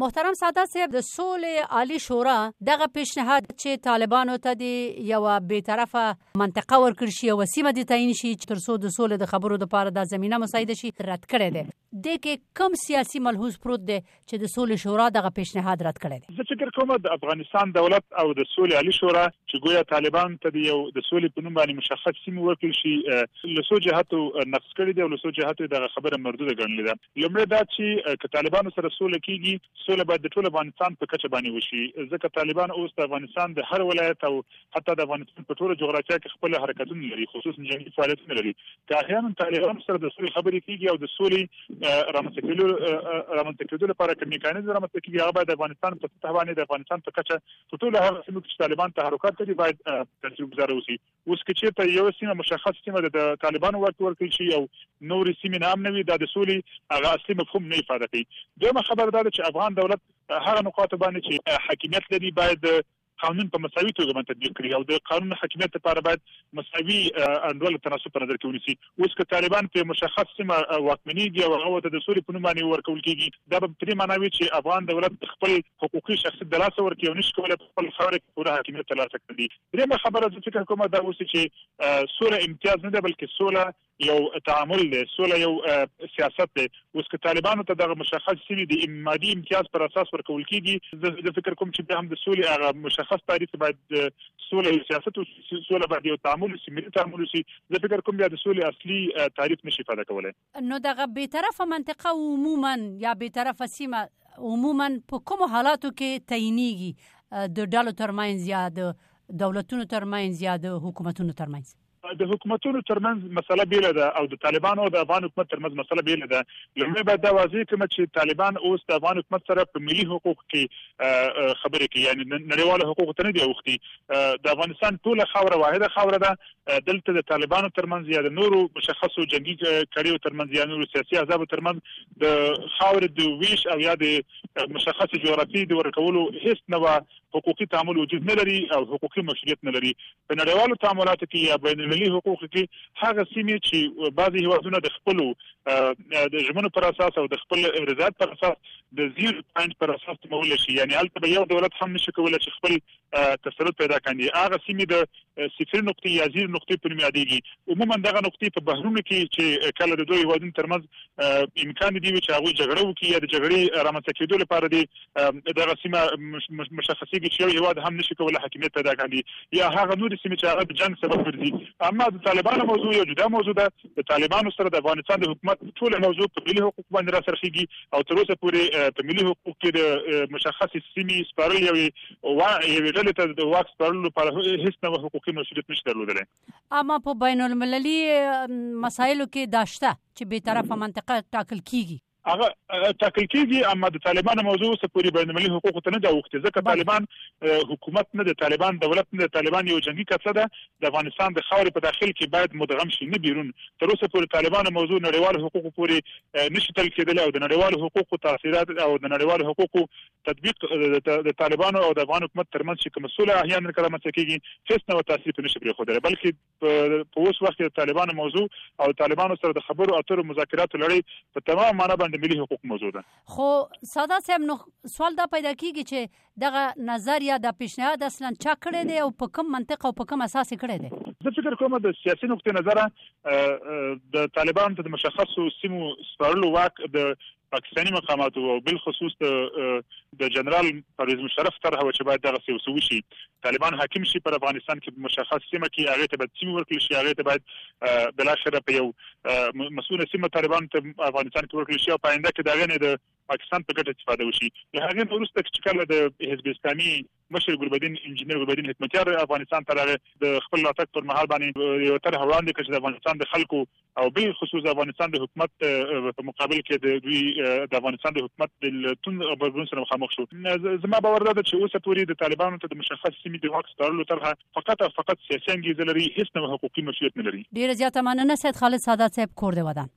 محترم سادات صاحب د سولې عالي شورا دغه پیشنهاد چې طالبانو ته دې یوه بې طرفه منطقه ورکړ شي یوه سیمه دې تعین شي تر څو د سولې د خبرو لپاره دا زمینه مساعده شي رد کړی دی دې کې کوم سیاسي ملحوظ پروت دی چې د سولې شورا دغه پیشنهاد رد کړی دی زه فکر کوم د افغانستان دولت او د سولې عالي شورا چې ګویا طالبان ته د یو د سولې په نوم باندې مشخص سیمه ورکړ شي له څو جهاتو نقص کړی دی او له څو جهاتو دغه خبره مردوده ګڼلې ده لومړی دا چی که طالبانو سره سوله کیږی سوله باید د ټول افغانستان په کچه باندی وشی ځکه طالبان اوس د افغانستان د هر ولایت او حتی د افغانستان په ټوله جغرافیا کی خپل حرکتونه لری خصوص جنګی فعالیتونه لری که احیانا طالبانو سره د سولی خبری کیږی او د سولی رامنځته کیدلو رامنځته کیدلو لپاره که میکانیزم رامنځته کیږی هغه باید د افغانستان په سطح باندی د افغانستان په کچه په ټولو هغه سیمو کی چی طالبان تحرکات لری باید تاثیر ګذاره وسی اوس که چیرته یوه سیمه مشخص سیمه د طالبانو واک ته ورکړل شي او نورې سیمې نا امنه وي دا د سولې هغه اصلي مفهوم نه افاده کوي. دویمه خبره دا ده چې افغان دولت هغه نقاطو باندې چې حاکمیت لري باید قانون په مساوي توګه باندې تطبیق کړي او د قانون حاکمیت لپاره باید مساوي انډول تناسب په نظر کې ونیسي اوس که طالبان په مشخص سیمه واکمنېږي او هغه ته د سولې په نوم باندې ورکول کیږي دا به پرې معنا وي چې افغان دولت خپل حقوقي شخصیت د لاسه ورکړي او نشي کولای خپل خاورې پوره حاکمیت ترلاسه کړي درېمه خبره زه فکر کوم دا اوسې چې سوله امتیاز نه ده بلکې سوله یو تعامل دی سوله یو سیاست دی اوس که طالبانو ته دغه مشخص سوي د مادي امتیاز پر اساس ورکول کیږي زه فکر کوم چې بیا هم د سولې هغه مشخص تعریف باید سوله یو سیاست او سوله باید یو تعامل سي ملي تعامل سي زه فکر کوم بیا د سولې اصلي تعریف نشي پیدا کولای نو دغه بې طرفه منطقه عموما یا بې طرفه سیمه عموما په کومو حالاتو کې تعینیږي د ډلو ترمنځ یا د دولتونو ترمنځ یا د حکومتونو ترمنځ د حکومتونو ترمنځ مسله بیل ده او د طالبانو او د افغان حکومت ترمنځ مسله بیل ده لومړی باید دا واضح کړم چې طالبان اوس د افغان حکومت سره په ملي حقوق کې خبرې کوي یعنی نړیوال حقوق ته نه دی اوختي د افغانستان ټوله خاوره واحده خاوره ده دلته د طالبانو ترمنځ یا د نورو مشخصو جنگي کړیو ترمنځ یا نورو سیاسي احزابو ترمنځ د خاورې د ویش او یا د مشخص جغرافي د ورکولو هیڅ نوع حقوقي تعامل وجود نه لري او حقوقي مشروعیت نه لري په نړیوالو تعاملاتو کې یا بین المللي حقوق کې هغه سیمې چې بعضي هیوادونه د خپل د ژمنو پر اساس او د خپل رضایت پر اساس د زیر پوینټ پر اساس مول شي یعنی البته یو دولت هم نشي کولای چې خپل تسلط پیدا کاندي هغه سیمې د صفر نقطې یا زیر نقطې په نوم یادېږي عموما دغه نقطې په بهرونو کې چې کله د دوه هیوادونو ترمنځ امکان دی چې هغه جګړه وکړي یا د جګړې رامنځته کېدو لپاره دی دغه سیمه مشخصېږي چې یو هیواد هم نشي کولای حاکمیت پیدا کړي یا هغه نور سیمې چې هغه د جنگ سبب ګرځي اما د طالبانو موضوع یو جدا موضوع ده د طالبانو سره د افغانستان د حکومت ټول موضوع په ملي حقوق باندې را سرخيږي او تر اوسه پورې په ملي حقوق کې د مشخص سیمې سپارل یو وا یوې ډلې ته د واک سپارلو لپاره هیڅ نوع حقوقي مسولیت نشي درلودلی اما په بین المللي مسایلو کې داشته چې به طرفه منطقه ټاکل کیږي هغه ټاکل کیږي اما د طالبانو موضوع اوس پوری بین المللي حقوق ته نه دا وخت ځکه طالبان حکومت نه د طالبان دولت نه د طالبان یو جنگي کتله ده د افغانستان د خاورې په داخل کې باید مدغم شي نه بیرون تر اوسه پوری طالبانو موضوع نړیوال حقوق پوری نشي تل کېدل او د نړیوال حقوق تاثیرات او د نړیوال حقوق تطبیق د طالبانو او د افغان حکومت ترمنځ چې کومه سوله احیانا کله رامنځته کېږي هېڅ نوع تاثیر پرې نه شي پرېښودلی بلکې په اوس وخت کې د طالبانو موضوع او د طالبانو سره د خبرو اترو مذاکراتو لړۍ په تمام معنا باندې ملي حقوق موضوع ده خو ساده صاحب نو سوال دا پیدا کېږي چې دغه نظر یا د پیشنهاد اصلا چا کړی دی او په کوم منطق او په کوم اساس یې کړی دی زه فکر کوم د سیاسي نقطې نظره د طالبانو ته د مشخصو سیمو سپارلو واک د پاکستاني مقاماتو او بالخصوص د د جنرال پرویز مشرف طرح و چې باید دغه څه وسو شي طالبان حاکم شي پر افغانستان کې په مشخص سیمه کې هغه ته باید سیمه ورکړل شي هغه ته باید بل اخر په یو مسؤل سیمه طالبان ته افغانستان کې ورکړل شي او پاینده کې دغه نه د پاکستان په ګټه استفاده وشي له هغه وروسته چې کله د حزب اسلامي مشر ګلبدین انجنیر ګلبدین حکمتیار افغانستان ته راغی د خپل راتګ پر مهال باندې یو طرح وړاندې کړ چې د افغانستان د خلکو او بل خصوص د افغانستان د حکومت په مقابل کې د دوی د افغانستان د حکومت د تون غبرګون سره مخامخ شو زما باور ده چې اوسه پوری د طالبانو ته د مشخص سیمې د واک سپارلو طرح فقط او فقط سیاسي انګیزه لري هیڅ نوې حقوقي مسولیت نه لري ډیره زیاته مننه سید خالد سادات صاحب کور دی ودان